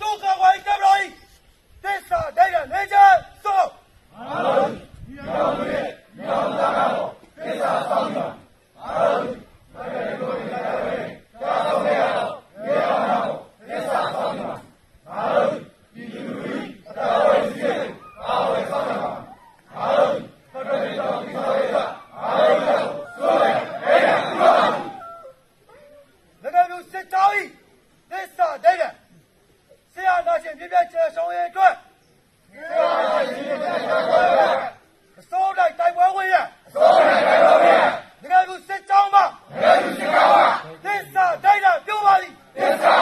သူကဝိုင်းကဘရိုင်းသစ္စာဒိုင်ရနေကြသောမာရုံမြောင်းရဲ့မြောင်းသားတော်သစ္စာဆောင်ရမာရုံမရေကိုရရဲ့သာတော်ရတော်မြောင်းတော်သစ္စာဆောင်ရမာရုံဒီလူကြီးအတော်ဝစီရဲ့အာဝေဆောင်ရမာရုံမရေတော်ဒီဆောင်ရမာရုံဆိုရအဲ့ဒါလက်တော်စစ်တော်ဤသစ္စာဒိုင်ရ ဆရာနာရှင်ပြပြချေဆောင်ရဲ့အတွက်ဆရာနာရှင်ပြပြချေဆောင်ရဲ့အတွက်အစိုးရတိုက်ပွဲဝင်ရအစိုးရတိုက်ပွဲဝင်ရငါတို့စစ်ကြောင်းပါငါတို့စစ်ကြောင်းပါသစ္စာတိုက်တာပြောပါလိသစ္စာ